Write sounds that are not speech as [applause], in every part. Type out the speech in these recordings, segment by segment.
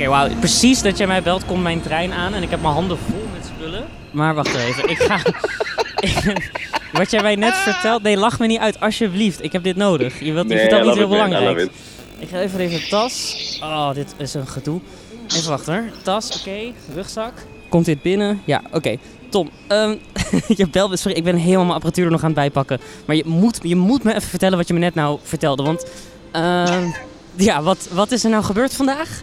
Oké, wauw. Precies dat jij mij belt, komt mijn trein aan en ik heb mijn handen vol met spullen. Maar wacht even, ik ga... [laughs] Wat jij mij net vertelt... Nee, lach me niet uit, alsjeblieft. Ik heb dit nodig. Je, wilt, je Nee, vertelt love heel belangrijks. Ik ga even deze tas... Oh, dit is een gedoe. Even wachten hoor. Tas, oké. Rugzak. Komt dit binnen? Ja, oké. Tom, ehm, [laughs] je belt. Sorry, ik ben helemaal mijn apparatuur er nog aan het bijpakken. Maar je moet, je moet me even vertellen wat je me net nou vertelde. Want, ehm, ja, wat, wat is er nou gebeurd vandaag?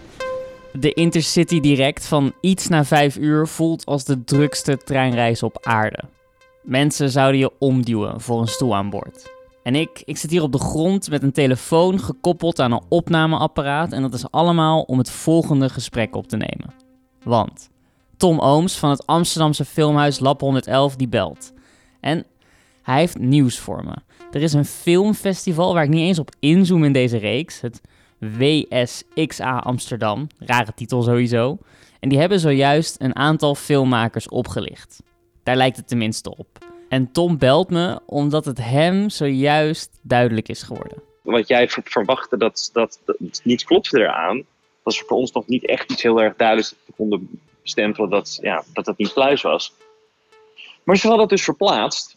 De Intercity Direct van iets na vijf uur voelt als de drukste treinreis op aarde. Mensen zouden je omduwen voor een stoel aan boord. En ik, ik zit hier op de grond met een telefoon gekoppeld aan een opnameapparaat. En dat is allemaal om het volgende gesprek op te nemen. Want Tom Ooms van het Amsterdamse filmhuis Lab 111 die belt. En hij heeft nieuws voor me. Er is een filmfestival waar ik niet eens op inzoom in deze reeks. Het WSXA Amsterdam. Rare titel sowieso. En die hebben zojuist een aantal filmmakers opgelicht. Daar lijkt het tenminste op. En Tom belt me omdat het hem zojuist duidelijk is geworden. Wat jij ver- verwachtte, dat, dat, dat niet klopte eraan, was voor ons nog niet echt iets heel erg duidelijks dat we konden bestempelen dat, ja, dat het niet pluis was. Maar ze hadden het dus verplaatst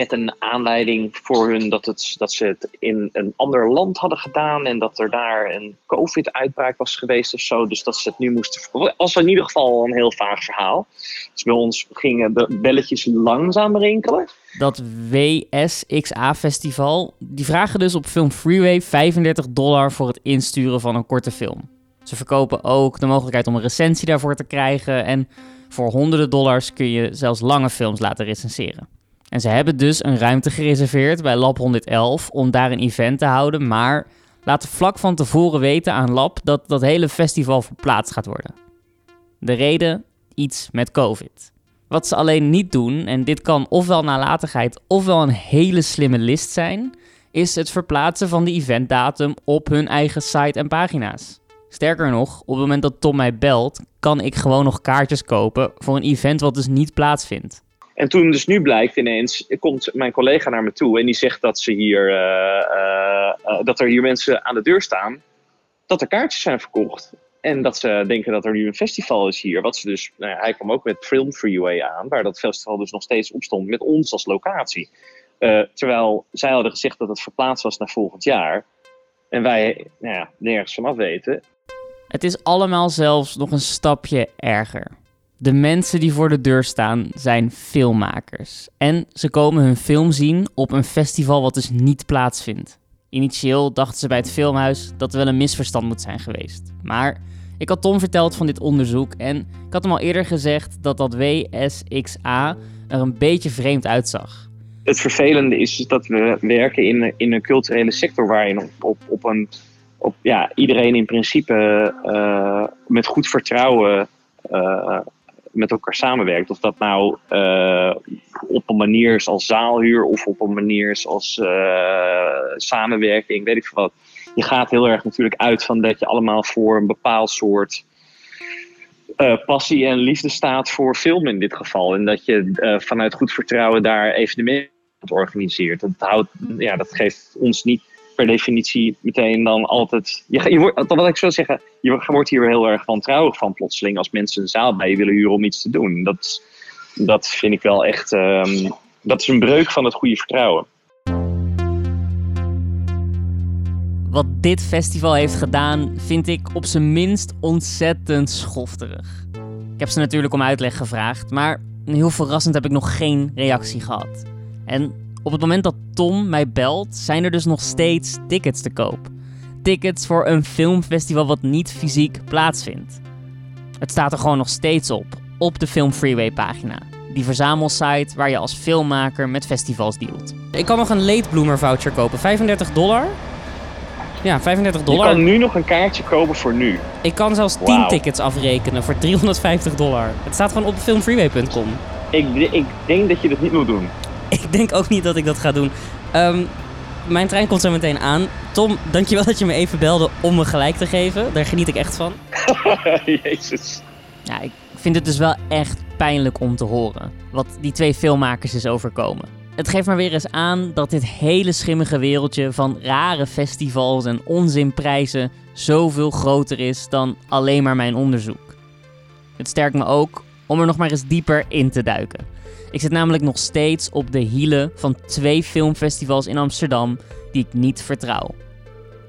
met een aanleiding voor hun dat, het, dat ze het in een ander land hadden gedaan en dat er daar een COVID-uitbraak was geweest of zo. Dus dat ze het nu moesten. was in ieder geval een heel vaag verhaal. Dus bij ons gingen de belletjes langzaam rinkelen. Dat WSXA-festival, die vragen dus op Film Freeway 35 dollar voor het insturen van een korte film. Ze verkopen ook de mogelijkheid om een recensie daarvoor te krijgen en voor honderden dollars kun je zelfs lange films laten recenseren. En ze hebben dus een ruimte gereserveerd bij Lab 111 om daar een event te houden, maar laten vlak van tevoren weten aan Lab dat dat hele festival verplaatst gaat worden. De reden? Iets met COVID. Wat ze alleen niet doen, en dit kan ofwel nalatigheid ofwel een hele slimme list zijn, is het verplaatsen van de eventdatum op hun eigen site en pagina's. Sterker nog, op het moment dat Tom mij belt, kan ik gewoon nog kaartjes kopen voor een event wat dus niet plaatsvindt. En toen dus nu blijkt ineens, komt mijn collega naar me toe en die zegt dat, ze hier, eh, eh, eh, dat er hier mensen aan de deur staan, dat er kaartjes zijn verkocht. En dat ze denken dat er nu een festival is hier. Wat ze dus, nou ja, hij kwam ook met Film Freeway aan, waar dat festival dus nog steeds op stond met ons als locatie. Terwijl zij hadden gezegd dat het verplaatst was naar volgend jaar. En wij nou ja, nergens vanaf weten. Het is allemaal zelfs nog een stapje erger. De mensen die voor de deur staan zijn filmmakers. En ze komen hun film zien op een festival wat dus niet plaatsvindt. Initieel dachten ze bij het filmhuis dat er wel een misverstand moet zijn geweest. Maar ik had Tom verteld van dit onderzoek en ik had hem al eerder gezegd dat dat WSXA er een beetje vreemd uitzag. het vervelende is dat we werken in, in een culturele sector waarin op, op, op een, op, ja, iedereen in principe eh, met goed vertrouwen eh, met elkaar samenwerkt. Of dat nou eh, op een manier is als zaalhuur of op een manier is als eh, samenwerking, weet ik veel wat. Je gaat heel erg natuurlijk uit van dat je allemaal voor een bepaald soort eh, passie en liefde staat voor film in dit geval. En dat je vanuit goed vertrouwen daar evenementen organiseert. Dat, houdt, ja, dat geeft ons niet per definitie meteen dan altijd... Je, je wordt, wat ik zou zeggen, je wordt hier heel erg wantrouwig van plotseling... als mensen een zaal bij je willen huren om iets te doen. Dat, dat vind ik wel echt... ehm, dat is een breuk van het goede vertrouwen. Wat dit festival heeft gedaan, vind ik op zijn minst ontzettend schofterig. Ik heb ze natuurlijk om uitleg gevraagd, maar heel verrassend heb ik nog geen reactie gehad. En op het moment dat Tom mij belt, zijn er dus nog steeds tickets te koop. Tickets voor een filmfestival wat niet fysiek plaatsvindt. Het staat er gewoon nog steeds op, op de Film Freeway pagina. Die verzamelsite waar je als filmmaker met festivals dealt. Ik kan nog een leedbloomer voucher kopen, 35 dollar. Ja, 35 Je dollar. kan nu nog een kaartje kopen voor nu. Ik kan zelfs 10 Wauw. tickets afrekenen voor 350 dollar. Het staat gewoon op filmfreeway.com. Ik, ik denk dat je dat niet moet doen. [laughs] Ik denk ook niet dat ik dat ga doen. Ehm, mijn trein komt zo meteen aan. Tom, dankjewel dat je me even belde om me gelijk te geven. Daar geniet ik echt van. [laughs] Jezus. Ja, ik vind het dus wel echt pijnlijk om te horen. Wat die twee filmmakers is overkomen. het geeft maar weer eens aan dat dit hele schimmige wereldje van rare festivals en onzinprijzen zoveel groter is dan alleen maar mijn onderzoek. Het sterkt me ook om er nog maar eens dieper in te duiken. Ik zit namelijk nog steeds op de hielen van twee filmfestivals in Amsterdam die ik niet vertrouw.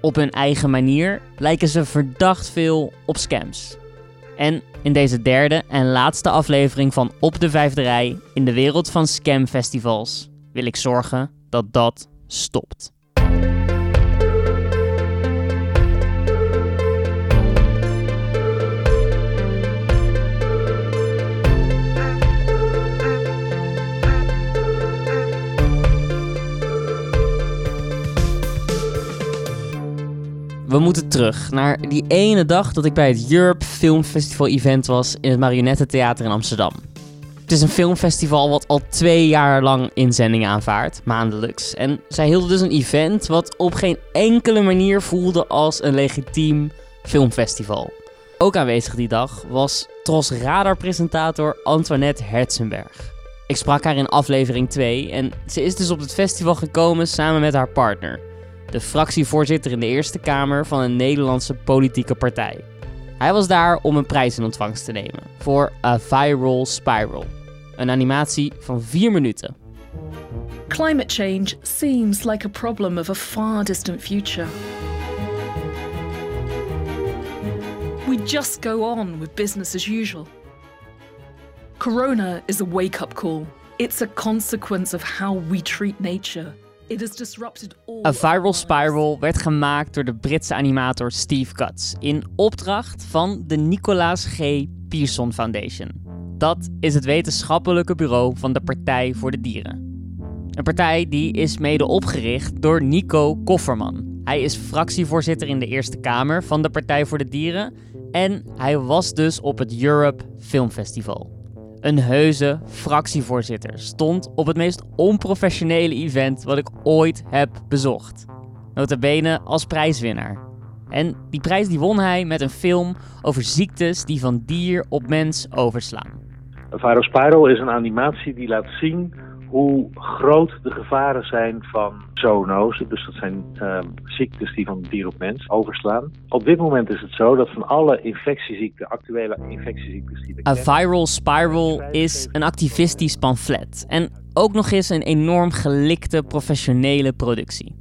Op hun eigen manier lijken ze verdacht veel op scams. En in deze derde en laatste aflevering van Op de Vijfde Rij in de wereld van scamfestivals wil ik zorgen dat dat stopt. We moeten terug naar die ene dag dat ik bij het Europe Film Festival event was in het Marionettentheater in Amsterdam. Het is een filmfestival wat al twee jaar lang inzendingen aanvaardt, maandelijks. En zij hielden dus een event wat op geen enkele manier voelde als een legitiem filmfestival. Ook aanwezig die dag was Tros Radar-presentator Antoinette Herzenberg. Ik sprak haar in aflevering 2 en ze is dus op het festival gekomen samen met haar partner de fractievoorzitter in de Eerste Kamer van een Nederlandse politieke partij. Hij was daar om een prijs in ontvangst te nemen voor A Viral Spiral, een animatie van 4 minuten. Climate change seems like a problem of a far distant future. We just go on with business as usual. Corona is a wake up call. It's a consequence of how we treat nature. A Viral Spiral werd gemaakt door de Britse animator Steve Cutts in opdracht van de Nicolaas G. Pierson Foundation. Dat is het wetenschappelijke bureau van de Partij voor de Dieren. Een partij die is mede opgericht door Nico Kofferman. Hij is fractievoorzitter in de Eerste Kamer van de Partij voor de Dieren en hij was dus op het Europe Film Festival. Een heuse fractievoorzitter stond op het meest onprofessionele event wat ik ooit heb bezocht. Notabene als prijswinnaar. En die prijs die won hij met een film over ziektes die van dier op mens overslaan. Viral Spiral is een animatie die laat zien hoe groot de gevaren zijn van zoonose. Dus dat zijn ehm, ziektes die van dier op mens overslaan. Op dit moment is het zo dat van alle infectieziekten, actuele infectieziektes die we A Viral Spiral is een activistisch pamflet. En ook nog eens een enorm gelikte professionele productie.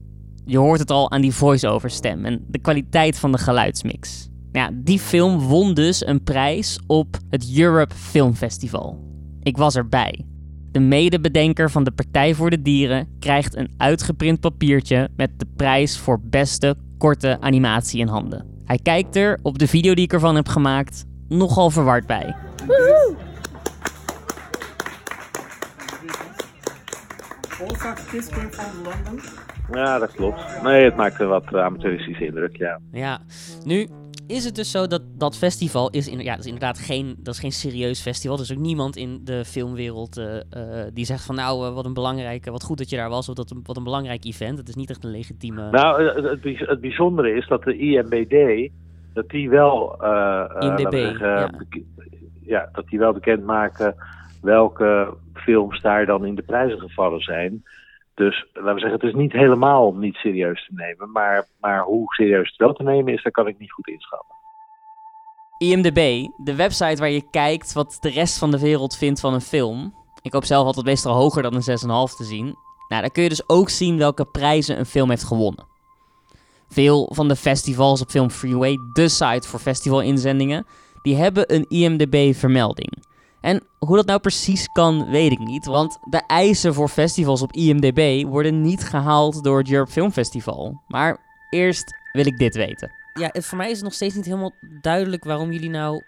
Je hoort het al aan die voice-over stem en de kwaliteit van de geluidsmix. Ja, die film won dus een prijs op het Europe Film Festival. Ik was erbij. De medebedenker van de Partij voor de Dieren krijgt een uitgeprint papiertje met de prijs voor beste korte animatie in handen. Hij kijkt er op de video die ik ervan heb gemaakt nogal verward bij. Woehoe! Ja, dat klopt. Nee, het maakt een wat amateuristische indruk, ja. Ja, nu is het dus zo dat dat festival is, in, ja, dat is inderdaad geen, dat is geen serieus festival. Er is ook niemand in de filmwereld uh, uh, die zegt van nou, uh, wat een belangrijke, wat goed dat je daar was, of dat, wat een belangrijk event. Het is niet echt een legitieme... Nou, het, het bijzondere is dat de IMBD, dat die wel... IMDB, zeggen, ja. ja. dat die wel bekend maken welke films daar dan in de prijzen gevallen zijn. Dus laten we zeggen, het is niet helemaal niet serieus te nemen. Maar, maar hoe serieus het wel te nemen is, daar kan ik niet goed inschatten. IMDB, de website waar je kijkt wat de rest van de wereld vindt van een film. Ik hoop zelf altijd meestal hoger dan een 6,5 te zien. Nou, daar kun je dus ook zien welke prijzen een film heeft gewonnen. Veel van de festivals op Film Freeway, de site voor festivalinzendingen, die hebben een IMDB-vermelding. En hoe dat nou precies kan, weet ik niet. Want de eisen voor festivals op IMDb worden niet gehaald door het Europe Film Festival. Maar eerst wil ik dit weten. Ja, voor mij is het nog steeds niet helemaal duidelijk waarom jullie nou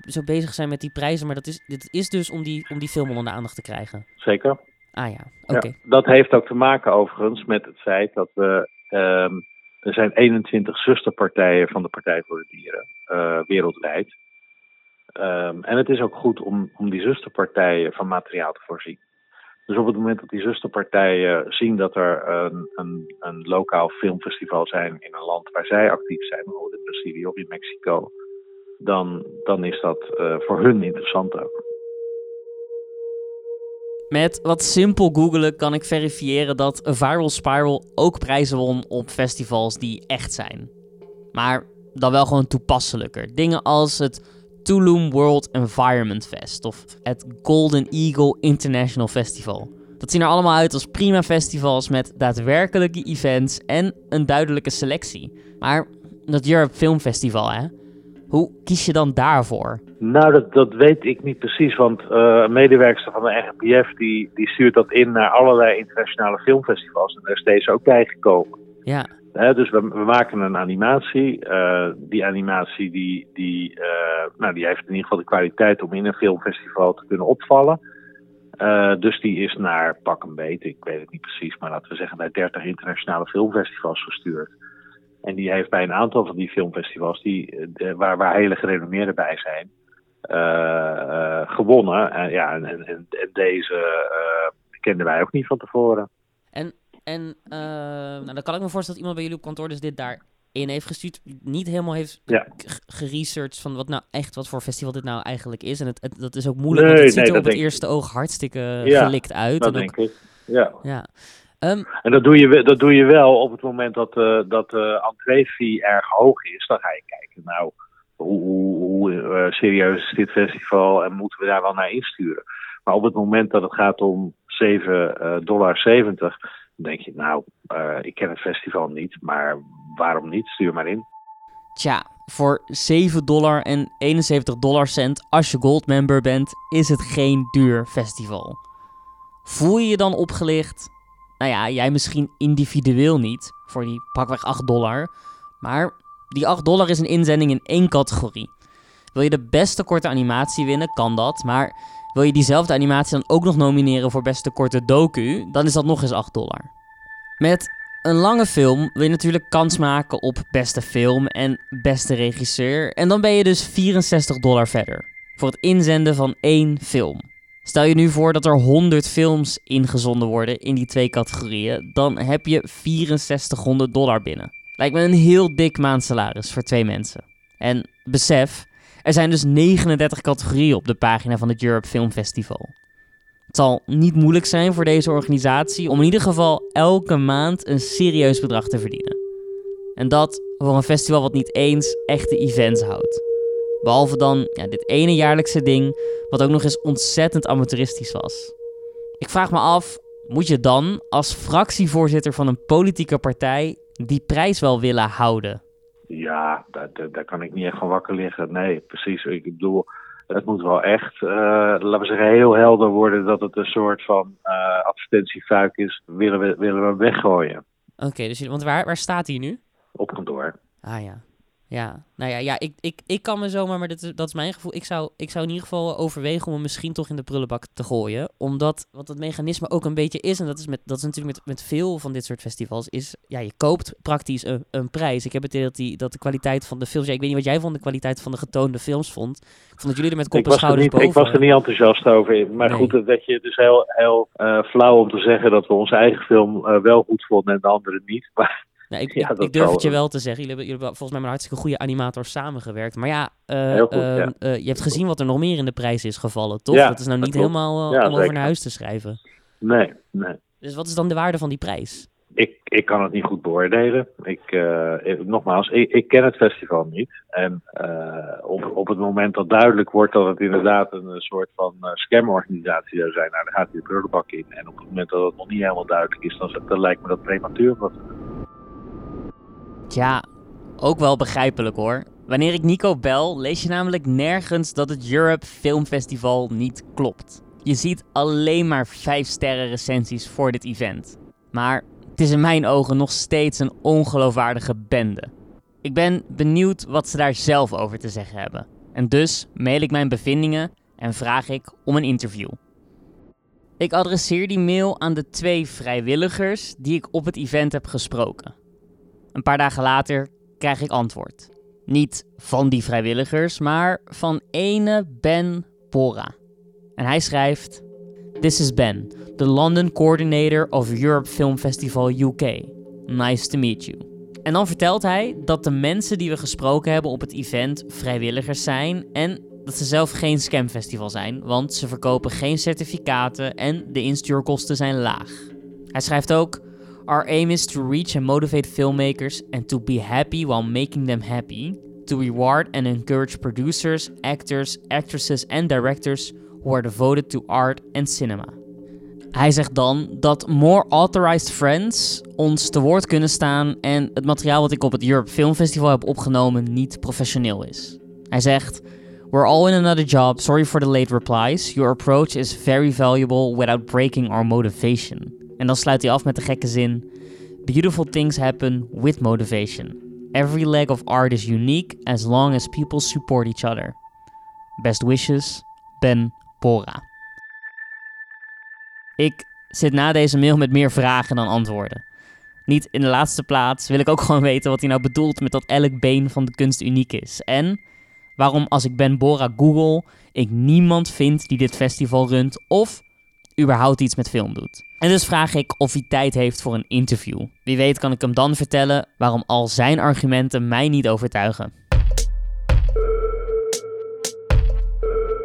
zo bezig zijn met die prijzen. Maar dat is, dit is dus om die, om die film onder de aandacht te krijgen. Zeker. Ah ja, oké. Ja, dat heeft ook te maken overigens met het feit dat we... Um, er zijn 21 zusterpartijen van de Partij voor de Dieren uh, wereldwijd. Um, en het is ook goed om, om die zusterpartijen van materiaal te voorzien. Dus op het moment dat die zusterpartijen zien dat er een, een, een lokaal filmfestival zijn in een land waar zij actief zijn, bijvoorbeeld in Brazilië of in Mexico, dan, dan is dat uh, voor hun interessant ook. Met wat simpel googelen kan ik verifiëren dat Viral Spiral ook prijzen won op festivals die echt zijn. Maar dan wel gewoon toepasselijker. Dingen als het Tulum World Environment Fest of het Golden Eagle International Festival. Dat zien er allemaal uit als prima festivals met daadwerkelijke events en een duidelijke selectie. Maar dat Europe Film Festival, hè? Hoe kies je dan daarvoor? Nou, dat, dat weet ik niet precies, want uh, een medewerkster van de RGPF die, die stuurt dat in naar allerlei internationale filmfestivals en daar is deze ook bij gekomen. Dus we, maken een animatie. Uh, die animatie die, die, uh, nou, die heeft in ieder geval de kwaliteit om in een filmfestival te kunnen opvallen. dus die is naar pak een beet, ik weet het niet precies, maar laten we zeggen naar 30 internationale filmfestivals gestuurd. En die heeft bij een aantal van die filmfestivals, die, waar, waar hele gerenommeerde bij zijn, gewonnen. En, ja, en, en, en deze kenden wij ook niet van tevoren. En, en nou, dan kan ik me voorstellen dat iemand bij jullie op kantoor dus dit daar in heeft gestuurd, niet helemaal heeft ja. geresearched van wat nou echt, wat voor festival dit nou eigenlijk is. En het, het dat is ook moeilijk, nee, want het ziet er op het eerste oog hartstikke ja, gelikt uit. Dat en denk ik, ja. ja. Um, en dat doe, je, dat doe je wel op het moment dat, uh, dat de uh, entree-fee erg hoog is. Dan ga je kijken, nou, hoe, hoe, hoe uh, serieus is dit festival en moeten we daar wel naar insturen. Maar op het moment dat het gaat om 7,70 dollar, dan denk je, nou, ik ken het festival niet, maar waarom niet? Stuur maar in. Tja, voor 7 dollar en 71 dollar cent als je goldmember bent, is het geen duur festival. Voel je je dan opgelicht? Nou ja, jij misschien individueel niet, voor die pakweg 8 dollar. Maar die 8 dollar is een inzending in één categorie. Wil je de beste korte animatie winnen, kan dat. Maar wil je diezelfde animatie dan ook nog nomineren voor beste korte docu, dan is dat nog eens 8 dollar. Met een lange film wil je natuurlijk kans maken op beste film en beste regisseur. En dan ben je dus 64 dollar verder. Voor het inzenden van één film. Stel je nu voor dat er 100 films ingezonden worden in die twee categorieën, dan heb je 6400 dollar binnen. Lijkt me een heel dik maandsalaris voor twee mensen. En besef, er zijn dus 39 categorieën op de pagina van het Europe Film Festival. Het zal niet moeilijk zijn voor deze organisatie om in ieder geval elke maand een serieus bedrag te verdienen. En dat voor een festival wat niet eens echte events houdt. Behalve dan ja, dit ene jaarlijkse ding, wat ook nog eens ontzettend amateuristisch was. Ik vraag me af, moet je dan als fractievoorzitter van een politieke partij die prijs wel willen houden? Ja, daar, daar kan ik niet echt van wakker liggen. Nee, precies. Ik bedoel, het moet wel echt, uh, laten we zeggen, heel helder worden dat het een soort van uh, advertentiefuik is. Willen we, willen we weggooien. Oké, dus want waar, waar staat hij nu? Op kantoor. Ah ja. Ja, nou ja, ja ik, ik, ik kan me zomaar, maar dat is, dat is mijn gevoel. Ik zou, ik zou in ieder geval overwegen om hem misschien toch in de prullenbak te gooien. Omdat, wat het mechanisme ook een beetje is, en dat is, met, dat is natuurlijk met, met veel van dit soort festivals, is, ja, je koopt praktisch een, een prijs. Ik heb het idee dat, die, dat de kwaliteit van de films, ja, ik weet niet wat jij van de kwaliteit van de getoonde films vond. Ik vond dat jullie er met kop en schouders boven... Ik was er niet enthousiast over. Maar nee. goed, dat je dus heel, heel uh, flauw om te zeggen dat we onze eigen film uh, wel goed vonden en de andere niet. [laughs] Maar nou, ik, ja, ik, ik, durf het je wel te zeggen. Jullie hebben, jullie hebben volgens mij met een hartstikke goede animator samengewerkt. Maar ja, uh, goed, uh, ja. Uh, je hebt gezien wat er nog meer in de prijs is gevallen, toch? Ja, dat is nou niet helemaal om over naar huis te schrijven. Nee, nee. Dus wat is dan de waarde van die prijs? Ik, ik kan het niet goed beoordelen. Ik, ik nogmaals, ik, ik, ken het festival niet. En op, op het moment dat duidelijk wordt dat het inderdaad een soort van scamorganisatie zou zijn, nou, dan gaat hij de prullenbak in. En op het moment dat het nog niet helemaal duidelijk is, dan, dan lijkt me dat prematuur. Wat Tja, ook wel begrijpelijk hoor. Wanneer ik Nico bel, lees je namelijk nergens dat het Europe Film Festival niet klopt. Je ziet alleen maar 5 sterren recensies voor dit event. Maar het is in mijn ogen nog steeds een ongeloofwaardige bende. Ik ben benieuwd wat ze daar zelf over te zeggen hebben. En dus mail ik mijn bevindingen en vraag ik om een interview. Ik adresseer die mail aan de twee vrijwilligers die ik op het event heb gesproken. Een paar dagen later krijg ik antwoord. Niet van die vrijwilligers, maar van ene Ben Bora. En hij schrijft: This is Ben, the London coordinator of Europe Film Festival UK. Nice to meet you. En dan vertelt hij dat de mensen die we gesproken hebben op het event vrijwilligers zijn en dat ze zelf geen scamfestival zijn, want ze verkopen geen certificaten en de instuurkosten zijn laag. Hij schrijft ook: Our aim is to reach and motivate filmmakers and to be happy while making them happy. To reward and encourage producers, actors, actresses and directors who are devoted to art and cinema. Hij zegt dan dat more authorized friends ons te woord kunnen staan en het materiaal wat ik op het Europe Film Festival heb opgenomen niet professioneel is. Hij zegt: We're all in another job. Sorry for the late replies. Your approach is very valuable without breaking our motivation. En dan sluit hij af met de gekke zin: Beautiful things happen with motivation. Every leg of art is unique as long as people support each other. Best wishes, Ben Bora. Ik zit na deze mail met meer vragen dan antwoorden. Niet in de laatste plaats wil ik ook gewoon weten wat hij nou bedoelt met dat elk been van de kunst uniek is. En waarom als ik Ben Bora google, ik niemand vind die dit festival runt of überhaupt iets met film doet. En dus vraag ik of hij tijd heeft voor een interview. Wie weet kan ik hem dan vertellen waarom al zijn argumenten mij niet overtuigen.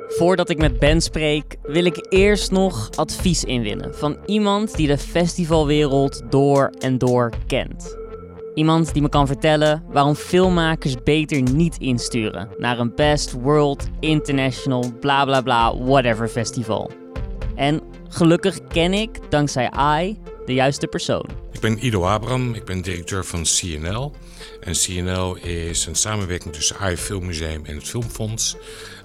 Voordat ik met Ben spreek, wil ik eerst nog advies inwinnen van iemand die de festivalwereld door en door kent. Iemand die me kan vertellen waarom filmmakers beter niet insturen naar een Best World International bla bla bla whatever festival. En gelukkig ken ik, dankzij AI, de juiste persoon. Ik ben Ido Abram, ik ben directeur van CNL. En CNL is een samenwerking tussen AI Filmmuseum en het Filmfonds.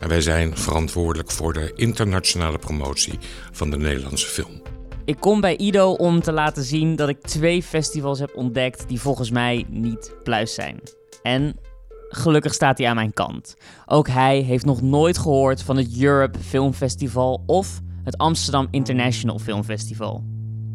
En wij zijn verantwoordelijk voor de internationale promotie van de Nederlandse film. Ik kom bij Ido om te laten zien dat ik twee festivals heb ontdekt die volgens mij niet pluis zijn. En gelukkig staat hij aan mijn kant. Ook hij heeft nog nooit gehoord van het Europe Film Festival of het Amsterdam International Film Festival.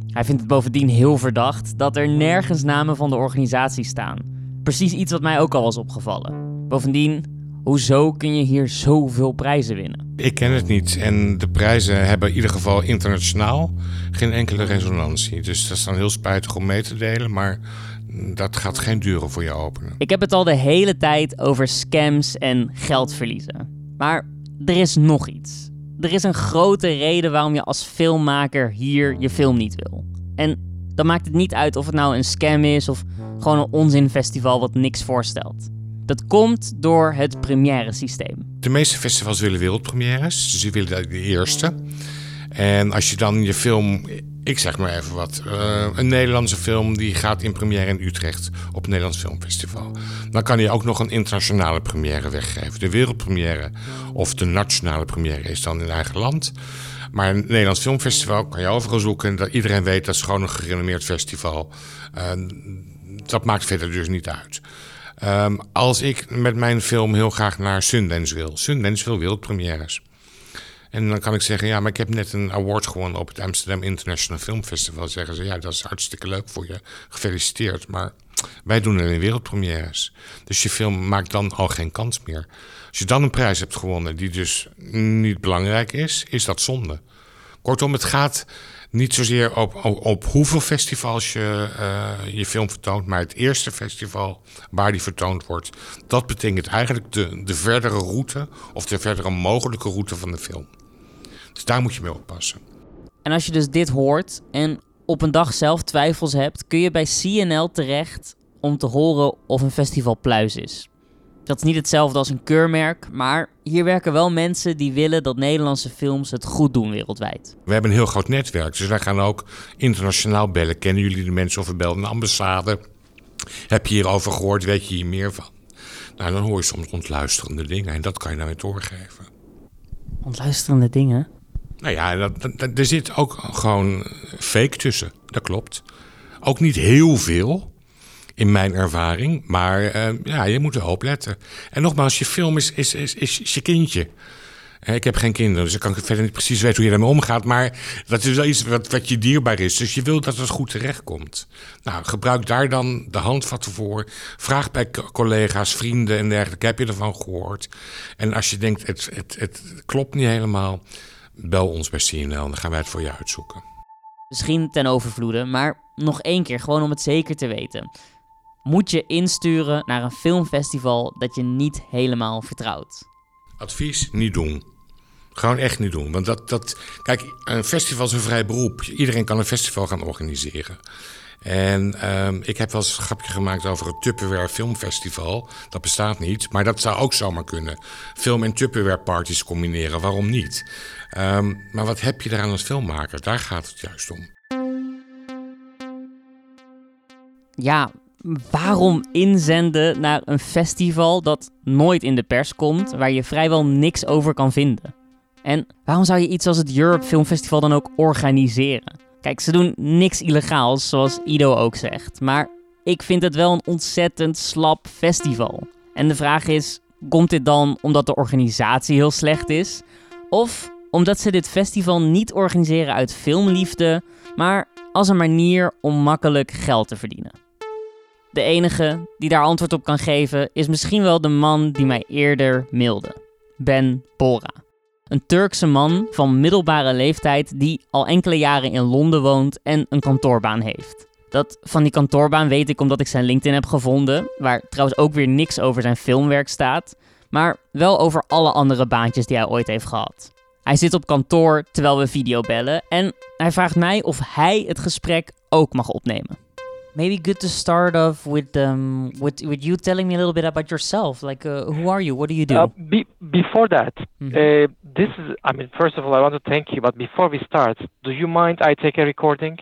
Hij vindt het bovendien heel verdacht dat er nergens namen van de organisatie staan. Precies iets wat mij ook al was opgevallen. Bovendien, hoezo kun je hier zoveel prijzen winnen? Ik ken het niet en de prijzen hebben in ieder geval internationaal geen enkele resonantie. Dus dat is dan heel spijtig om mee te delen, maar dat gaat geen deuren voor je openen. Ik heb het al de hele tijd over scams en geld verliezen. Maar er is nog iets er is een grote reden waarom je als filmmaker hier je film niet wil. En dan maakt het niet uit of het nou een scam is of gewoon een onzinfestival wat niks voorstelt. Dat komt door het première systeem. De meeste festivals willen wereldpremières, dus ze willen de eerste. En als je dan je film ik zeg maar even wat. Uh, een Nederlandse film die gaat in première in Utrecht op het Nederlands Filmfestival. Dan kan hij ook nog een internationale première weggeven. De wereldpremière of de nationale première is dan in eigen land. Maar een Nederlands Filmfestival kan je overal zoeken. Dat iedereen weet dat is gewoon een gerenommeerd festival. Uh, dat maakt verder dus niet uit. Um, als ik met mijn film heel graag naar Sundance wil. Sundance wil wereldpremières. En dan kan ik zeggen, ja, maar ik heb net een award gewonnen op het Amsterdam International Film Festival. Zeggen ze, ja, dat is hartstikke leuk voor je. Gefeliciteerd. Maar wij doen alleen wereldpremières. Dus je film maakt dan al geen kans meer. Als je dan een prijs hebt gewonnen die dus niet belangrijk is, is dat zonde. Kortom, het gaat niet zozeer op, op, hoeveel festivals je uh, je film vertoont, maar het eerste festival waar die vertoond wordt. Dat betekent eigenlijk de, de verdere route of de verdere mogelijke route van de film. Dus daar moet je mee oppassen. En als je dus dit hoort en op een dag zelf twijfels hebt, kun je bij CNL terecht om te horen of een festival pluis is. Dat is niet hetzelfde als een keurmerk, maar hier werken wel mensen die willen dat Nederlandse films het goed doen wereldwijd. We hebben een heel groot netwerk, dus wij gaan ook internationaal bellen. Kennen jullie de mensen of we belden een ambassade? Heb je hierover gehoord? Weet je hier meer van? Nou, dan hoor je soms ontluisterende dingen en dat kan je dan weer doorgeven. Ontluisterende dingen? Nou ja, dat, dat, er zit ook gewoon fake tussen. Dat klopt. Ook niet heel veel, in mijn ervaring. Maar uh, ja, je moet er letten. En nogmaals, je film is, is, is, is je kindje. Ik heb geen kinderen, dus ik kan verder niet precies weten hoe je daarmee omgaat. Maar dat is wel iets wat, wat je dierbaar is. Dus je wilt dat het goed terechtkomt. Nou, gebruik daar dan de handvatten voor. Vraag bij collega's, vrienden en dergelijke. Heb je ervan gehoord? En als je denkt, het, het, het klopt niet helemaal bel ons bij CNL dan gaan wij het voor je uitzoeken. Misschien ten overvloede, maar nog één keer, gewoon om het zeker te weten. Moet je insturen naar een filmfestival dat je niet helemaal vertrouwt? Advies, niet doen. Gewoon echt niet doen. Want dat, dat, kijk, een festival is een vrij beroep. Iedereen kan een festival gaan organiseren. En ehm, ik heb wel eens een grapje gemaakt over het Tupperware Filmfestival. Dat bestaat niet, maar dat zou ook zomaar kunnen. Film- en Tupperware parties combineren, waarom niet? Ehm, maar wat heb je eraan als filmmaker? Daar gaat het juist om. Ja, waarom inzenden naar een festival dat nooit in de pers komt, waar je vrijwel niks over kan vinden? En waarom zou je iets als het Europe Film Festival dan ook organiseren? Kijk, ze doen niks illegaals, zoals Ido ook zegt. Maar ik vind het wel een ontzettend slap festival. En de vraag is: komt dit dan omdat de organisatie heel slecht is? Of omdat ze dit festival niet organiseren uit filmliefde, maar als een manier om makkelijk geld te verdienen? De enige die daar antwoord op kan geven is misschien wel de man die mij eerder mailde: Ben Bora. Een Turkse man van middelbare leeftijd die al enkele jaren in Londen woont en een kantoorbaan heeft. Dat van die kantoorbaan weet ik omdat ik zijn LinkedIn heb gevonden, waar trouwens ook weer niks over zijn filmwerk staat, maar wel over alle andere baantjes die hij ooit heeft gehad. Hij zit op kantoor terwijl we videobellen en hij vraagt mij of hij het gesprek ook mag opnemen. Maybe good to start off with um with with you telling me a little bit about yourself. Like, uh, who are you? What do you do? Uh, be, before that, Mhm. uh, this is, I mean, first of all, I want to thank you, but before we start, do you mind I take a recording?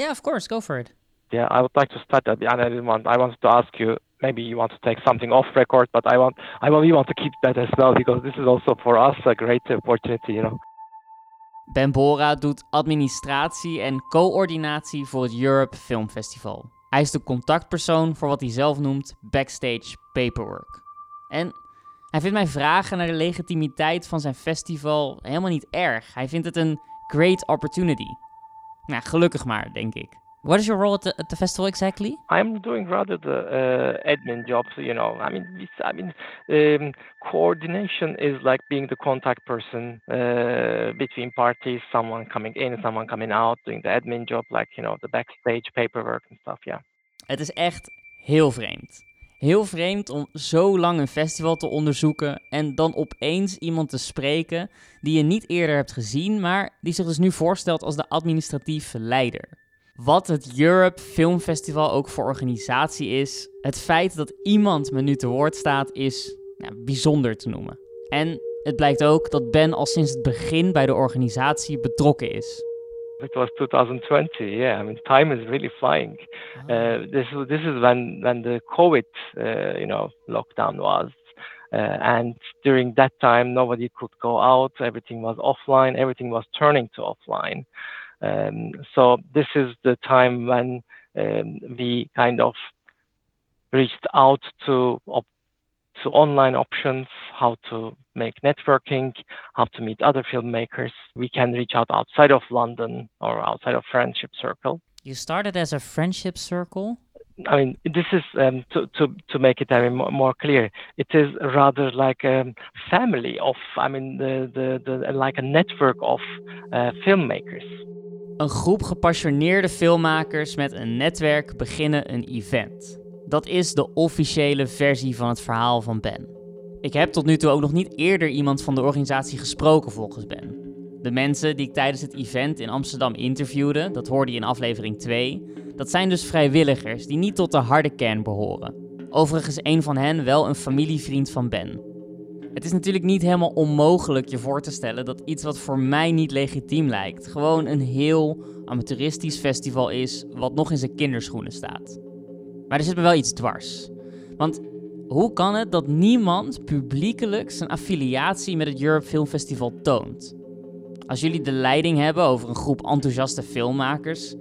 yeah, of course, go for it. Yeah, I would like to start that, and I didn't want, I wanted to ask you, maybe you want to take something off record, but I want, I really want to keep that as well, because this is also for us a great opportunity, you know. Ben Bora doet administratie en coördinatie voor het Europe Film Festival. Hij is de contactpersoon voor wat hij zelf noemt backstage paperwork. En hij vindt mijn vragen naar de legitimiteit van zijn festival helemaal niet erg. Hij vindt het een great opportunity. Nou, gelukkig maar, denk ik. What is your role at the, at the festival exactly? I'm doing rather the uh, admin job, you know. I mean, I mean, um, coordination is like being the contact person uh, between parties, someone coming in, someone coming out, doing the admin job, like you know, the backstage paperwork and stuff. Yeah. Het is echt heel vreemd. Heel vreemd om zo lang een festival te onderzoeken en dan opeens iemand te spreken die je niet eerder hebt gezien, maar die zich dus nu voorstelt als de administratief leider. Wat het Europe Film Festival ook voor organisatie is, het feit dat iemand me nu te woord staat is nou, bijzonder te noemen. En het blijkt ook dat Ben al sinds het begin bij de organisatie betrokken is. It was 2020. Yeah, I mean, time is really flying. Uh, this this is when when the COVID, uh, you know, lockdown was, uh, and during that time nobody could go out. Everything was offline. Everything was turning to offline. Um, so this is the time when um, we kind of reached out to op- to online options, how to make networking, how to meet other filmmakers. We can reach out outside of London or outside of friendship circle. You started as a friendship circle? I mean, this is um, to to to make it I more clear. It is rather like a family of, I mean, the the, the like a network of uh, filmmakers. Een groep gepassioneerde filmmakers met een netwerk beginnen een event. Dat is de officiële versie van het verhaal van Ben. Ik heb tot nu toe ook nog niet eerder iemand van de organisatie gesproken volgens Ben. De mensen die ik tijdens het event in Amsterdam interviewde, dat hoorde je in aflevering 2, dat zijn dus vrijwilligers die niet tot de harde kern behoren. Overigens een van hen wel een familievriend van Ben. Het is natuurlijk niet helemaal onmogelijk je voor te stellen dat iets wat voor mij niet legitiem lijkt, gewoon een heel amateuristisch festival is wat nog in zijn kinderschoenen staat. Maar er zit me wel iets dwars. Want hoe kan het dat niemand publiekelijk zijn affiliatie met het Europe Film Festival toont? Als jullie de leiding hebben over een groep enthousiaste filmmakers,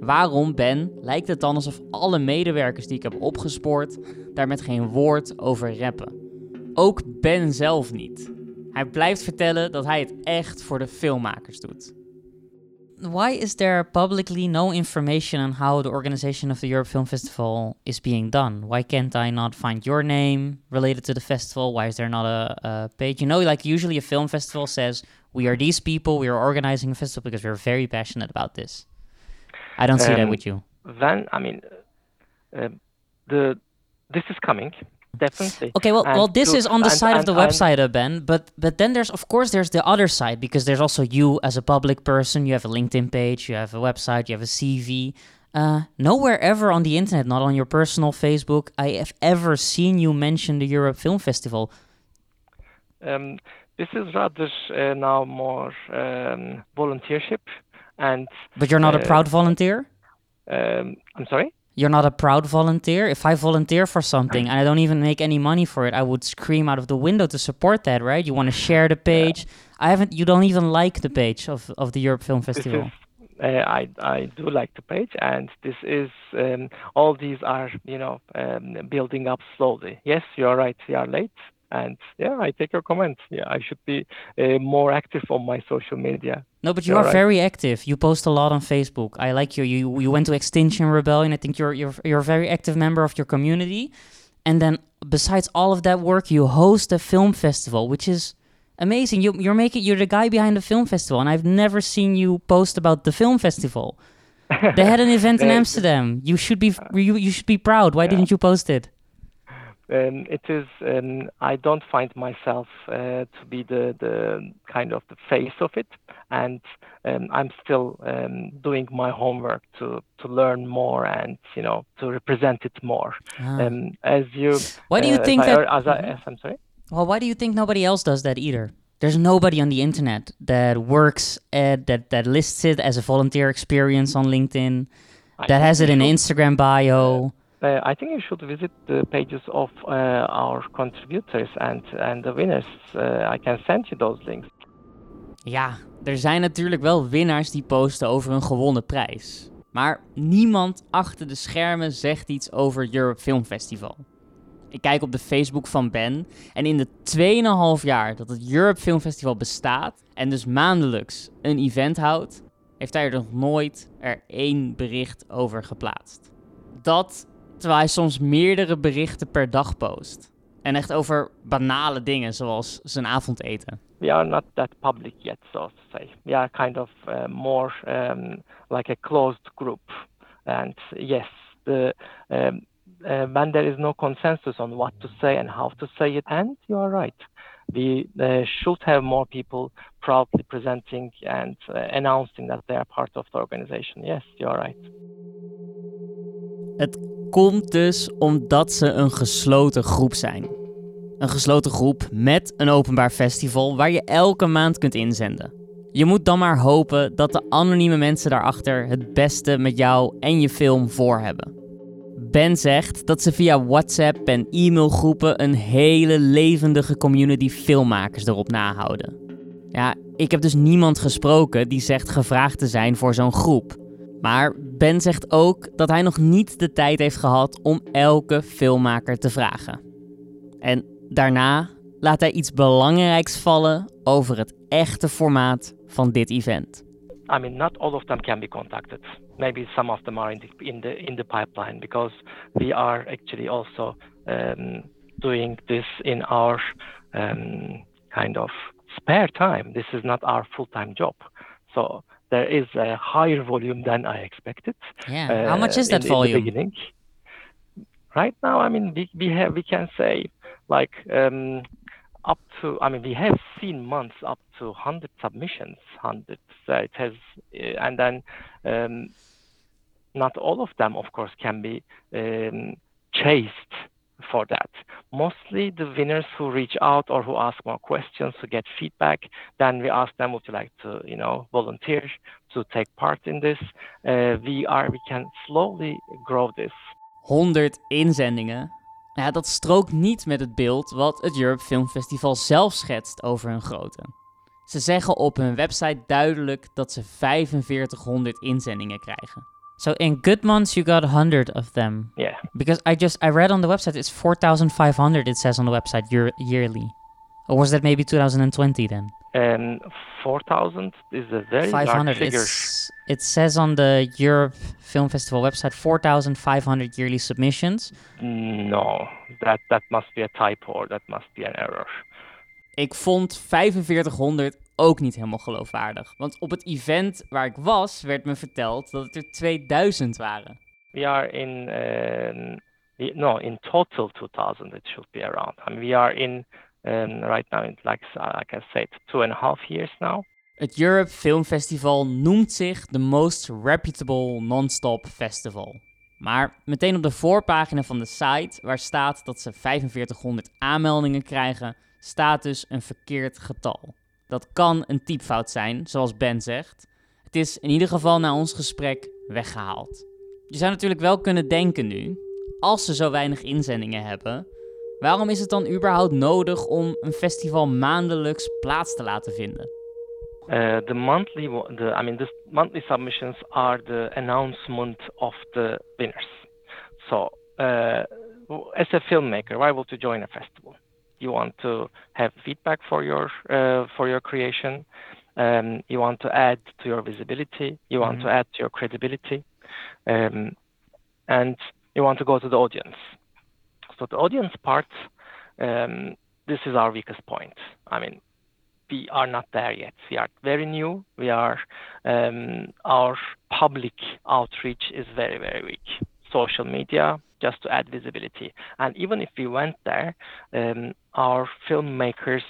waarom, Ben, lijkt het dan alsof alle medewerkers die ik heb opgespoord daar met geen woord over rappen? Ook Ben zelf niet. Hij blijft vertellen dat hij het echt voor de filmmakers doet. Why is there publicly no information on how the organization of the Europe Film Festival is being done? Why can't I not find your name related to the festival? Why is there not a, a page? You know, like usually a film festival says, we are these people, we are organizing a festival because we're very passionate about this. I don't see that Um, with you. Then, I mean, uh, the this is coming. definitely. Okay, well, And well, this to- is on the and- side of the and- and- website, uh, Ben. But but then there's of course there's the other side because there's also you as a public person. You have a LinkedIn page, you have a website, you have a CV. Uh, nowhere ever on the internet, not on your personal Facebook, I have ever seen you mention the Europe Film Festival. Um, this is rather uh, now more um, volunteership, and But you're not a Uh, proud volunteer. um, I'm sorry. You're not a proud volunteer. If I volunteer for something and I don't even make any money for it, I would scream out of the window to support that, right? You want to share the page. I haven't. You don't even like the page of, of the Europe Film Festival. uh, I I do like the page, and this is um, all these are you know um, building up slowly. Yes, you are right. We are late, and yeah, I take your comments Yeah, I should be uh, more active on my social media. No, but you You're are right. very active. You post a lot on Facebook. I like you. You you went to Extinction Rebellion. I think you're you're you're a very active member of your community. And then besides all of that work, you host a film festival, which is amazing. You you're making you're the guy behind the film festival, and I've never seen you post about the film festival. [laughs] They had an event in Amsterdam. You should be you you should be proud. Why didn't you post it? Um, it is. Um, I don't find myself uh, to be the the kind of the face of it, and um, I'm still um, doing my homework to to learn more and you know to represent it more. Ah. Um, as you. Why do you uh, think as I- that- As I, as I'm sorry. Well, why do you think nobody else does that either? There's nobody on the internet that works at that that lists it as a volunteer experience on LinkedIn. I That has it in should- Instagram bio. Uh, I think you should visit the pages of uh, our contributors and and the winners. Uh, I can send you those links. Ja, er zijn natuurlijk wel winnaars die posten over een gewonnen prijs. Maar niemand achter de schermen zegt iets over Europe Film Festival. Ik kijk op de Facebook van Ben en in de 2,5 jaar dat het Europe Film Festival bestaat en dus maandelijks een event houdt, heeft hij er nog nooit er één bericht over geplaatst. Dat terwijl hij soms meerdere berichten per dag post. En echt over banale dingen zoals zijn avondeten. we are not that public yet, so to say. We are kind of uh, more um, like a closed group. And yes, the um, uh, when there is no consensus on what to say and how to say it, and you are right. We uh, should have more people proudly presenting and uh, announcing that they are part of the organization. Yes, you are right. Het komt dus omdat ze een gesloten groep zijn. Een gesloten groep met een openbaar festival waar je elke maand kunt inzenden. Je moet dan maar hopen dat de anonieme mensen daarachter het beste met jou en je film voor hebben. Ben zegt dat ze via WhatsApp en e-mailgroepen een hele levendige community filmmakers erop nahouden. Ja, ik heb dus niemand gesproken die zegt gevraagd te zijn voor zo'n groep. Maar Ben zegt ook dat hij nog niet de tijd heeft gehad om elke filmmaker te vragen. En daarna laat hij iets belangrijks vallen over het echte formaat van dit event. I mean, not all of them can be contacted. Maybe some of them are in the in the in the pipeline because we are actually also um, doing this in our um, kind of spare time. This is not our full time job, so there is a higher volume than I expected. Yeah. How much uh, is that in, in the volume? beginning. Right now, I mean, we, we have we can say like um, up to I mean we have seen months up to 100 submissions, 100. Uh, it has, uh, and then um, not all of them, of course, can be um, chased for that. Mostly the winners who reach out or who ask more questions, who get feedback, then we ask them would you like to, you know, volunteer to take part in this. Uh, we are we can slowly grow this. 100 inzendingen. Ja, dat strookt niet met het beeld wat het Europe Film Festival zelf schetst over hun grootte. Ze zeggen op hun website duidelijk dat ze 4500 inzendingen krijgen. So in good months you got 100 of them. Yeah. Because I just I read on the website it's 4500 it says on the website year, yearly. Or was that maybe 2020 then? Um, and 4,000 is a very large figure. It's, it says on the Europe Film Festival website 4500 yearly submissions. No, that that must be a typo or that must be an error. Ik vond 4500 ook niet helemaal geloofwaardig. Want op het event waar ik was, werd me verteld dat het er 2000 waren. We are in um, no, in total 2,000 it should be around. I mean, we are in um, right now, in, like, uh, like I said, two and a half years now. Het Europe Film Festival noemt zich de Most Reputable Non-Stop Festival. Maar meteen op de voorpagina van de site, waar staat dat ze 4500 aanmeldingen krijgen, staat dus een verkeerd getal. Dat kan een typfout zijn, zoals Ben zegt. Het is in ieder geval na ons gesprek weggehaald. Je zou natuurlijk wel kunnen denken nu, als ze zo weinig inzendingen hebben, waarom is het dan überhaupt nodig om een festival maandelijks plaats te laten vinden? Uh, the monthly, the, I mean, the monthly submissions are the announcement of the winners. So, uh, as a filmmaker, why would you join a festival? You want to have feedback for your uh, for your creation. Um, you want to add to your visibility. You want mm-hmm. to add to your credibility, um, and you want to go to the audience. So the audience part, um, this is our weakest point. I mean, we are not there yet. We are very new. We are um, our public outreach is very very weak. Social media just to add visibility, and even if we went there, um, our filmmakers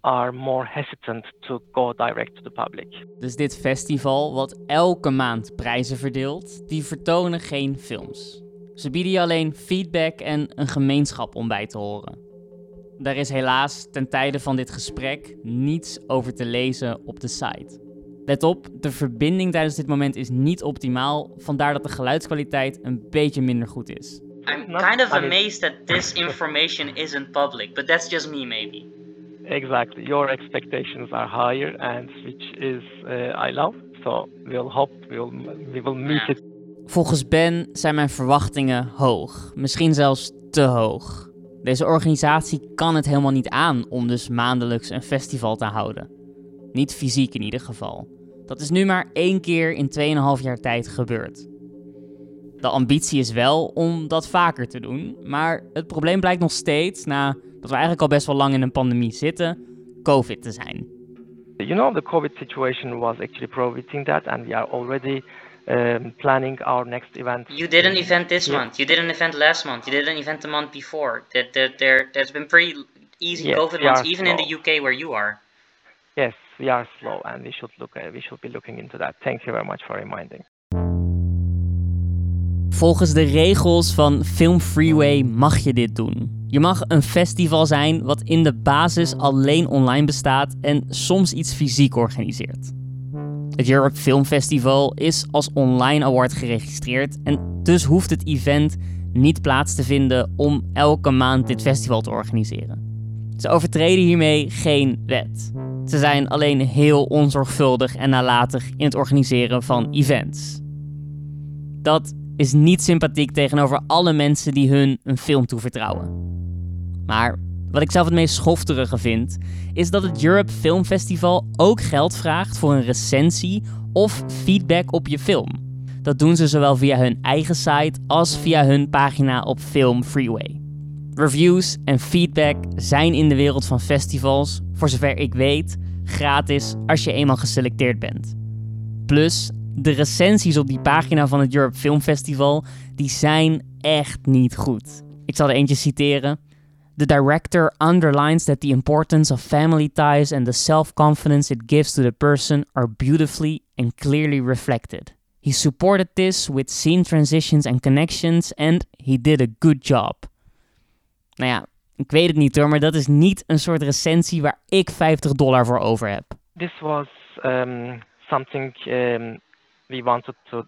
are more hesitant to go direct to the public. Dus dit festival, wat elke maand prijzen verdeelt, die vertonen geen films. Ze bieden je alleen feedback en een gemeenschap om bij te horen. Daar is helaas ten tijde van dit gesprek niets over te lezen op de site. Let op, de verbinding tijdens dit moment is niet optimaal, vandaar dat de geluidskwaliteit een beetje minder goed is. I'm kind of amazed that this information isn't public, but that's just me maybe. Exactly. Your expectations are higher and which is uh, I love. So we'll hope we'll, we will meet it. Volgens Ben zijn mijn verwachtingen hoog, misschien zelfs te hoog. Deze organisatie kan het helemaal niet aan om dus maandelijks een festival te houden. Niet fysiek in ieder geval. Dat is nu maar één keer in 2,5 jaar tijd gebeurd. De ambitie is wel om dat vaker te doen, maar het probleem blijkt nog steeds, na dat we eigenlijk al best wel lang in een pandemie zitten, COVID te zijn. You know, the COVID situation was actually prohibiting that, and we are already um, planning our next event. You did an event this yeah. month. You did an event last month. You did an event the month before. That there, there, there's been pretty easy yes, COVID ones, even slow. in the UK where you are. Yes, we are slow, and we should look. Uh, we should be looking into that. Thank you very much for reminding. Volgens de regels van Film Freeway mag je dit doen. Je mag een festival zijn wat in de basis alleen online bestaat en soms iets fysiek organiseert. Het Europe Film Festival is als online award geregistreerd en dus hoeft het event niet plaats te vinden om elke maand dit festival te organiseren. Ze overtreden hiermee geen wet. Ze zijn alleen heel onzorgvuldig en nalatig in het organiseren van events. Dat is niet sympathiek tegenover alle mensen die hun een film toevertrouwen. Maar wat ik zelf het meest schofterige vind, is dat het Europe Film Festival ook geld vraagt voor een recensie of feedback op je film. Dat doen ze zowel via hun eigen site als via hun pagina op Film Freeway. Reviews en feedback zijn in de wereld van festivals, voor zover ik weet, gratis als je eenmaal geselecteerd bent. Plus, de recensies op die pagina van het Europe Film Festival, die zijn echt niet goed. Ik zal er eentje citeren. The director underlines that the importance of family ties and the self confidence it gives to the person are beautifully and clearly reflected. He supported this with scene transitions and connections, and he did a good job. Nou ja, ik weet het niet hoor, maar dat is niet een soort recensie waar ik 50 dollar voor over heb. This was um, something um, we wanted to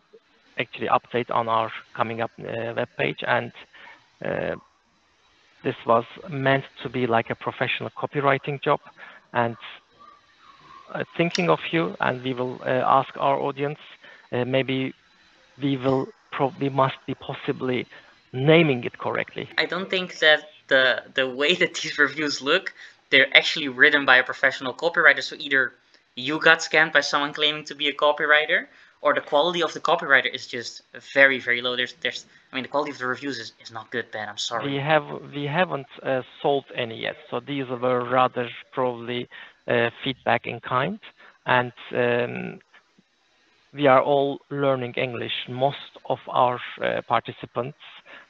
actually update on our coming up uh, web page and uh, this was meant to be like a professional copywriting job. And uh, thinking of you and we will uh, ask our audience uh, maybe we will probably must be possibly naming it correctly. I don't think that the the way that these reviews look they're actually written by a professional copywriter. So either you got scammed by someone claiming to be a copywriter or the quality of the copywriter is just very very low there's there's i mean the quality of the reviews is, is not good ben i'm sorry we have we haven't uh, sold any yet so these were rather probably uh, feedback in kind and um, we are all learning English. Most of our uh, participants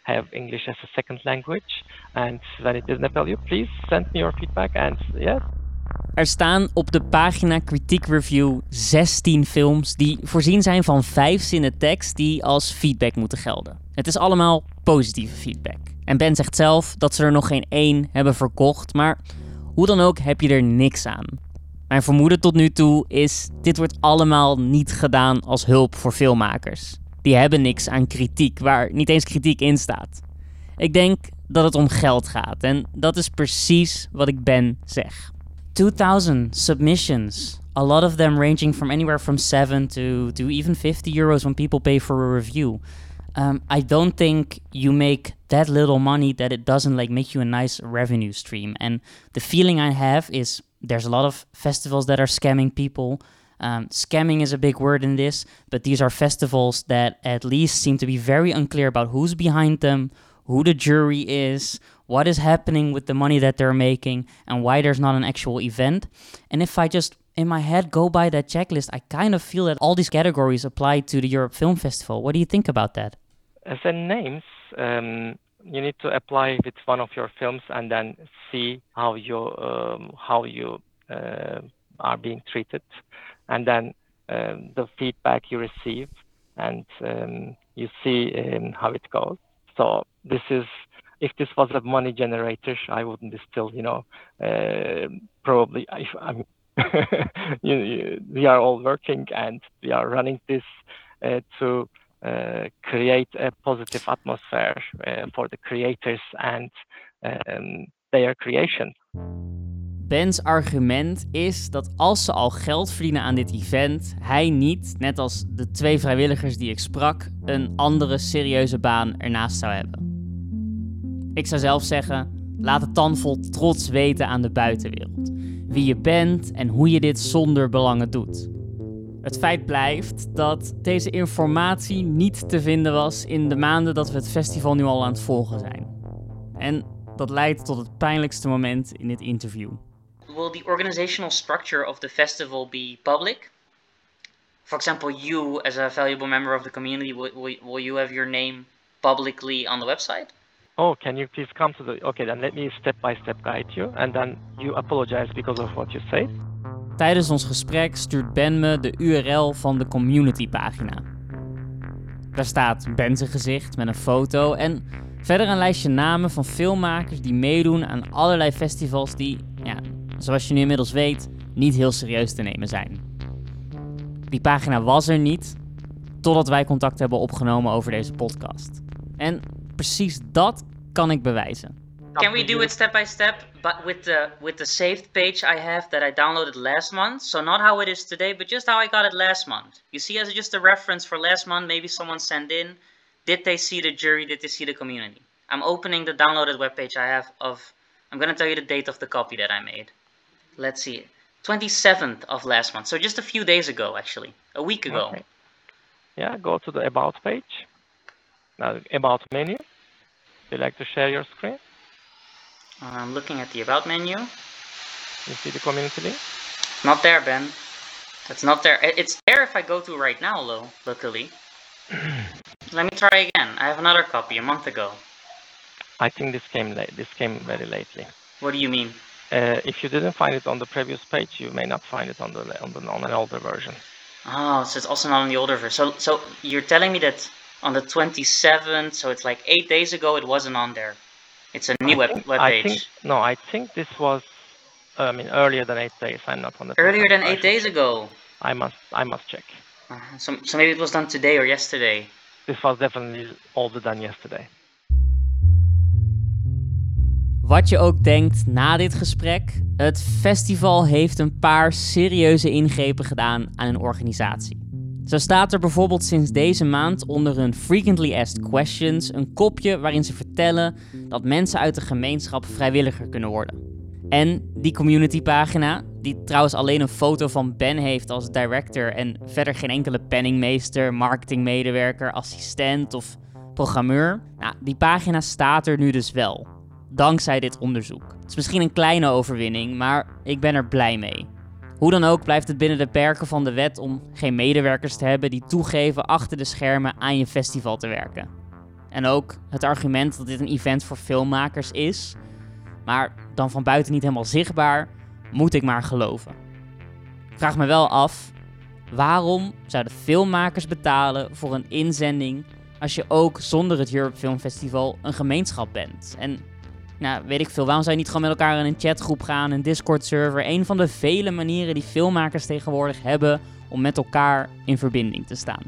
have English as a second language. And when it is Nepal, you please send me your feedback. And yeah, Er staan op de pagina Critique Review 16 films die voorzien zijn van vijf zinnen tekst die als feedback moeten gelden. Het is allemaal positieve feedback. En Ben zegt zelf dat ze er nog geen één hebben verkocht, maar hoe dan ook heb je er niks aan. Mijn vermoeden tot nu toe is: dit wordt allemaal niet gedaan als hulp voor filmmakers. Die hebben niks aan kritiek, waar niet eens kritiek in staat. Ik denk dat het om geld gaat en dat is precies wat ik Ben zeg. 2000 submissions, a lot of them ranging from anywhere from 7 to, to even 50 euros when people pay for a review. Um, I don't think you make that little money that it doesn't like make you a nice revenue stream. And the feeling I have is there's a lot of festivals that are scamming people. Um, scamming is a big word in this, but these are festivals that at least seem to be very unclear about who's behind them, who the jury is, what is happening with the money that they're making, and why there's not an actual event. And if I just in my head go by that checklist, I kind of feel that all these categories apply to the Europe Film Festival. What do you think about that? as in names, um, you need to apply with one of your films and then see how you um, how you uh, are being treated, and then um, the feedback you receive, and um, you see um, how it goes. So this is if this was a money generator, I wouldn't be still, you know, uh, probably. [laughs] We are all working and we are running this uh, to uh, create a positive atmosphere for the creators and um, their creation. Ben's argument is dat als ze al geld verdienen aan dit event, hij niet, net als de twee vrijwilligers die ik sprak, een andere serieuze baan ernaast zou hebben. Ik zou zelf zeggen: laat het dan vol trots weten aan de buitenwereld wie je bent en hoe je dit zonder belangen doet. Het feit blijft dat deze informatie niet te vinden was in de maanden dat we het festival nu al aan het volgen zijn. En dat leidt tot het pijnlijkste moment in dit interview. Will the organizational structure of the festival be public? For example, you as a valuable member of the community, will, will, will you have your name publicly on the website? Oh, can you please come to the? Okay, then let me step by step guide you, and then you apologize because of what you said. Tijdens ons gesprek stuurt Ben me de URL van de community-pagina. Daar staat Ben zijn gezicht met een foto en verder een lijstje namen van filmmakers die meedoen aan allerlei festivals die, ja, zoals je nu inmiddels weet, niet heel serieus te nemen zijn. Die pagina was er niet totdat wij contact hebben opgenomen over deze podcast. En precies dat kan ik bewijzen. Can we do it step by step, but with the with the saved page I have that I downloaded last month? So not how it is today, but just how I got it last month. You see, as just a reference for last month, maybe someone sent in. Did they see the jury? Did they see the community? I'm opening the downloaded web page I have of. I'm gonna tell you the date of the copy that I made. Let's see, 27th of last month. So just a few days ago, actually, a week ago. Okay. Yeah, go to the about page. Now, about menu. Do you like to share your screen? I'm looking at the about menu. You see the community link? Not there, Ben. That's not there. It's there if I go to right now, though, luckily. [clears throat] Let me try again. I have another copy a month ago. I think this came late. This came very lately. What do you mean? Uh, if you didn't find it on the previous page, you may not find it on the on the on an older version. Oh, so it's also not on the older version. So, so you're telling me that on the 27th, so it's like eight days ago, it wasn't on there. It's a new web, think- web I page. think no. I think this was. I mean, earlier than eight days. I'm not on the Earlier than eight days ago. I must. I must check. Uh, so, so maybe it was done today or yesterday. This was definitely older than yesterday. Wat je ook denkt na dit gesprek, het festival heeft een paar serieuze ingrepen gedaan aan een organisatie. Zo staat er bijvoorbeeld sinds deze maand onder hun Frequently Asked Questions een kopje waarin ze vertellen dat mensen uit de gemeenschap vrijwilliger kunnen worden. En die communitypagina, die trouwens alleen een foto van Ben heeft als director en verder geen enkele penningmeester, marketingmedewerker, assistent of programmeur. Nou, die pagina staat er nu dus wel. Dankzij dit onderzoek. Het is misschien een kleine overwinning, maar ik ben er blij mee. Hoe dan ook blijft het binnen de perken van de wet om geen medewerkers te hebben die toegeven achter de schermen aan je festival te werken. En ook het argument dat dit een event voor filmmakers is, maar dan van buiten niet helemaal zichtbaar, moet ik maar geloven. Vraag me wel af, waarom zouden filmmakers betalen voor een inzending als je ook zonder het Europe Film Festival een gemeenschap bent? En nou, weet ik veel, waarom zou je niet gewoon met elkaar in een chatgroep gaan, een Discord-server? Een van de vele manieren die filmmakers tegenwoordig hebben om met elkaar in verbinding te staan.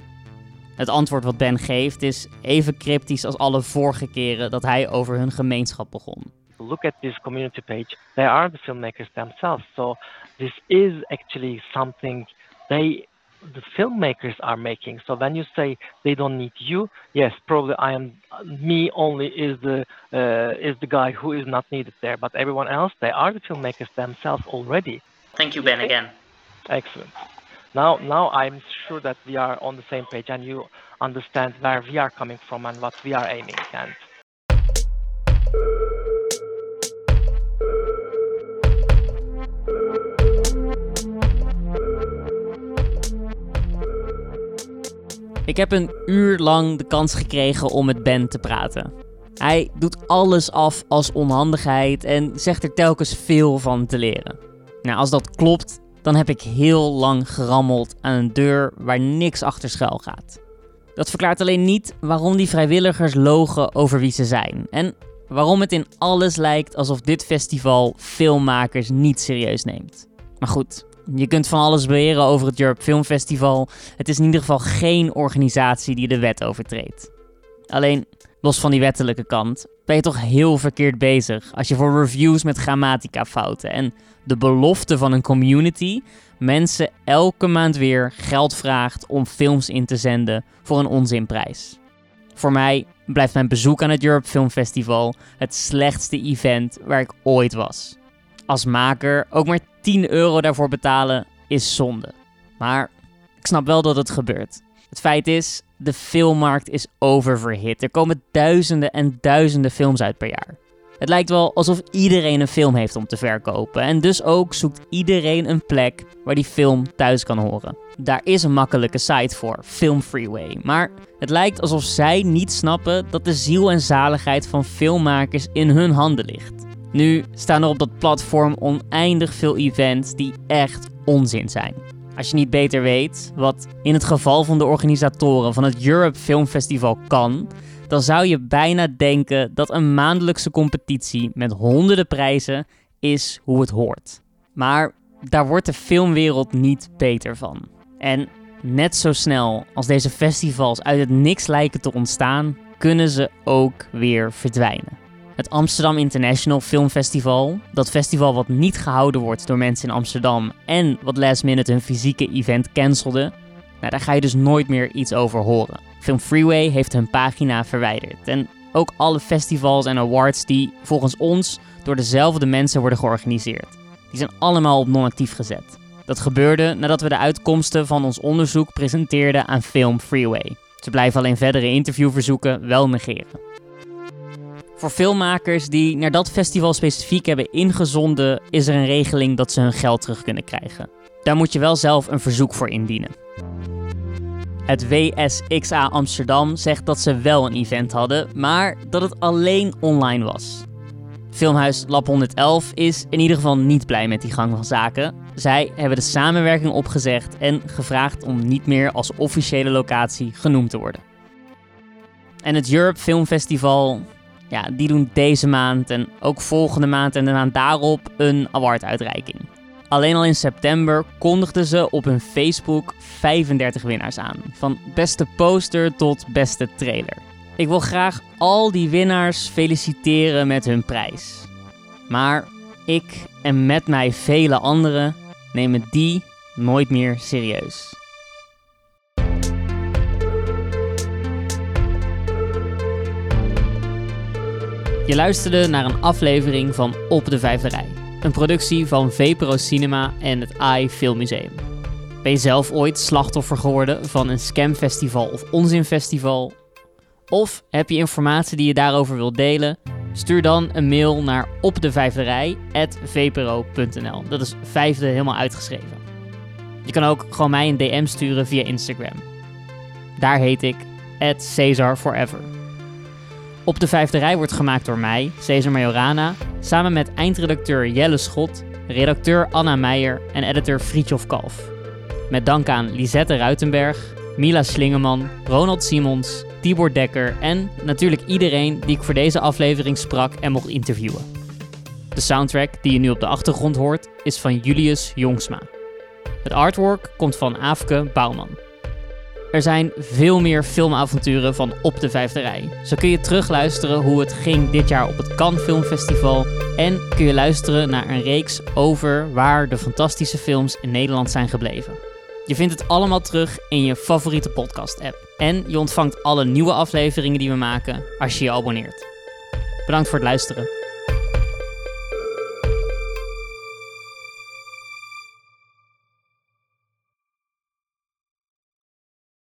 Het antwoord wat Ben geeft is even cryptisch als alle vorige keren dat hij over hun gemeenschap begon. Look at this community page. They are the filmmakers themselves. So this is actually something they the filmmakers are making. So when you say they don't need you, yes, probably I am me only is the uh, is the guy who is not needed there. But everyone else, they are the filmmakers themselves already. Thank you, Ben, again. Excellent. Now, now I'm sure that we are on the same page and you understand where we are coming from and what we are aiming at. Ik heb een uur lang de kans gekregen om met Ben te praten. Hij doet alles af als onhandigheid en zegt er telkens veel van te leren. Nou, als dat klopt, dan heb ik heel lang gerammeld aan een deur waar niks achter schuil gaat. Dat verklaart alleen niet waarom die vrijwilligers logen over wie ze zijn. En waarom het in alles lijkt alsof dit festival filmmakers niet serieus neemt. Maar goed, je kunt van alles beweren over het Europe Film Festival. Het is in ieder geval geen organisatie die de wet overtreedt. Alleen, los van die wettelijke kant, ben je toch heel verkeerd bezig als je voor reviews met grammatica-fouten en de belofte van een community mensen elke maand weer geld vraagt om films in te zenden voor een onzinprijs. Voor mij blijft mijn bezoek aan het Europe Film Festival het slechtste event waar ik ooit was. Als maker ook maar 10 euro daarvoor betalen is zonde. Maar ik snap wel dat het gebeurt. Het feit is, de filmmarkt is oververhit. Er komen duizenden en duizenden films uit per jaar. Het lijkt wel alsof iedereen een film heeft om te verkopen. En dus ook zoekt iedereen een plek waar die film thuis kan horen. Daar is een makkelijke site voor, Film Freeway. Maar het lijkt alsof zij niet snappen dat de ziel en zaligheid van filmmakers in hun handen ligt. Nu staan er op dat platform oneindig veel events die echt onzin zijn. Als je niet beter weet wat in het geval van de organisatoren van het Europe Film Festival kan, dan zou je bijna denken dat een maandelijkse competitie met honderden prijzen is hoe het hoort. Maar daar wordt de filmwereld niet beter van. En net zo snel als deze festivals uit het niks lijken te ontstaan, kunnen ze ook weer verdwijnen. Het Amsterdam International Film Festival, dat festival wat niet gehouden wordt door mensen in Amsterdam en wat last minute hun fysieke event cancelde, nou, daar ga je dus nooit meer iets over horen. Film Freeway heeft hun pagina verwijderd. En ook alle festivals en awards die volgens ons door dezelfde mensen worden georganiseerd. Die zijn allemaal op non-actief gezet. Dat gebeurde nadat we de uitkomsten van ons onderzoek presenteerden aan Film Freeway. Ze blijven alleen verdere interviewverzoeken wel negeren. Voor filmmakers die naar dat festival specifiek hebben ingezonden, is er een regeling dat ze hun geld terug kunnen krijgen. Daar moet je wel zelf een verzoek voor indienen. Het WSXA Amsterdam zegt dat ze wel een event hadden, maar dat het alleen online was. Filmhuis Lab 111 is in ieder geval niet blij met die gang van zaken. Zij hebben de samenwerking opgezegd en gevraagd om niet meer als officiële locatie genoemd te worden. En het Europe Film Festival, ja, die doen deze maand en ook volgende maand en de maand daarop een awarduitreiking. Alleen al in september kondigden ze op hun Facebook 35 winnaars aan. Van beste poster tot beste trailer. Ik wil graag al die winnaars feliciteren met hun prijs. Maar ik en met mij vele anderen nemen die nooit meer serieus. Je luisterde naar een aflevering van Op de Vijfde. Een productie van VPRO Cinema en het AI Filmmuseum. Ben je zelf ooit slachtoffer geworden van een scamfestival of onzinfestival? Of heb je informatie die je daarover wilt delen? Stuur dan een mail naar opdevijfderij.vpro.nl. Dat is vijfde helemaal uitgeschreven. Je kan ook gewoon mij een DM sturen via Instagram. Daar heet ik @caesarforever. Op de vijfde rij wordt gemaakt door mij, Cesar Majorana, samen met eindredacteur Jelle Schot, redacteur Anna Meijer en editor Friedjof Kalf. Met dank aan Lisette Ruitenberg, Mila Slingeman, Ronald Simons, Tibor Dekker en natuurlijk iedereen die ik voor deze aflevering sprak en mocht interviewen. De soundtrack die je nu op de achtergrond hoort is van Julius Jongsma. Het artwork komt van Aafke Bouwman. Er zijn veel meer filmavonturen van Op de Vijfde Rij. Zo kun je terugluisteren hoe het ging dit jaar op het Cannes Filmfestival. En kun je luisteren naar een reeks over waar de fantastische films in Nederland zijn gebleven. Je vindt het allemaal terug in je favoriete podcast-app. En je ontvangt alle nieuwe afleveringen die we maken als je je abonneert. Bedankt voor het luisteren.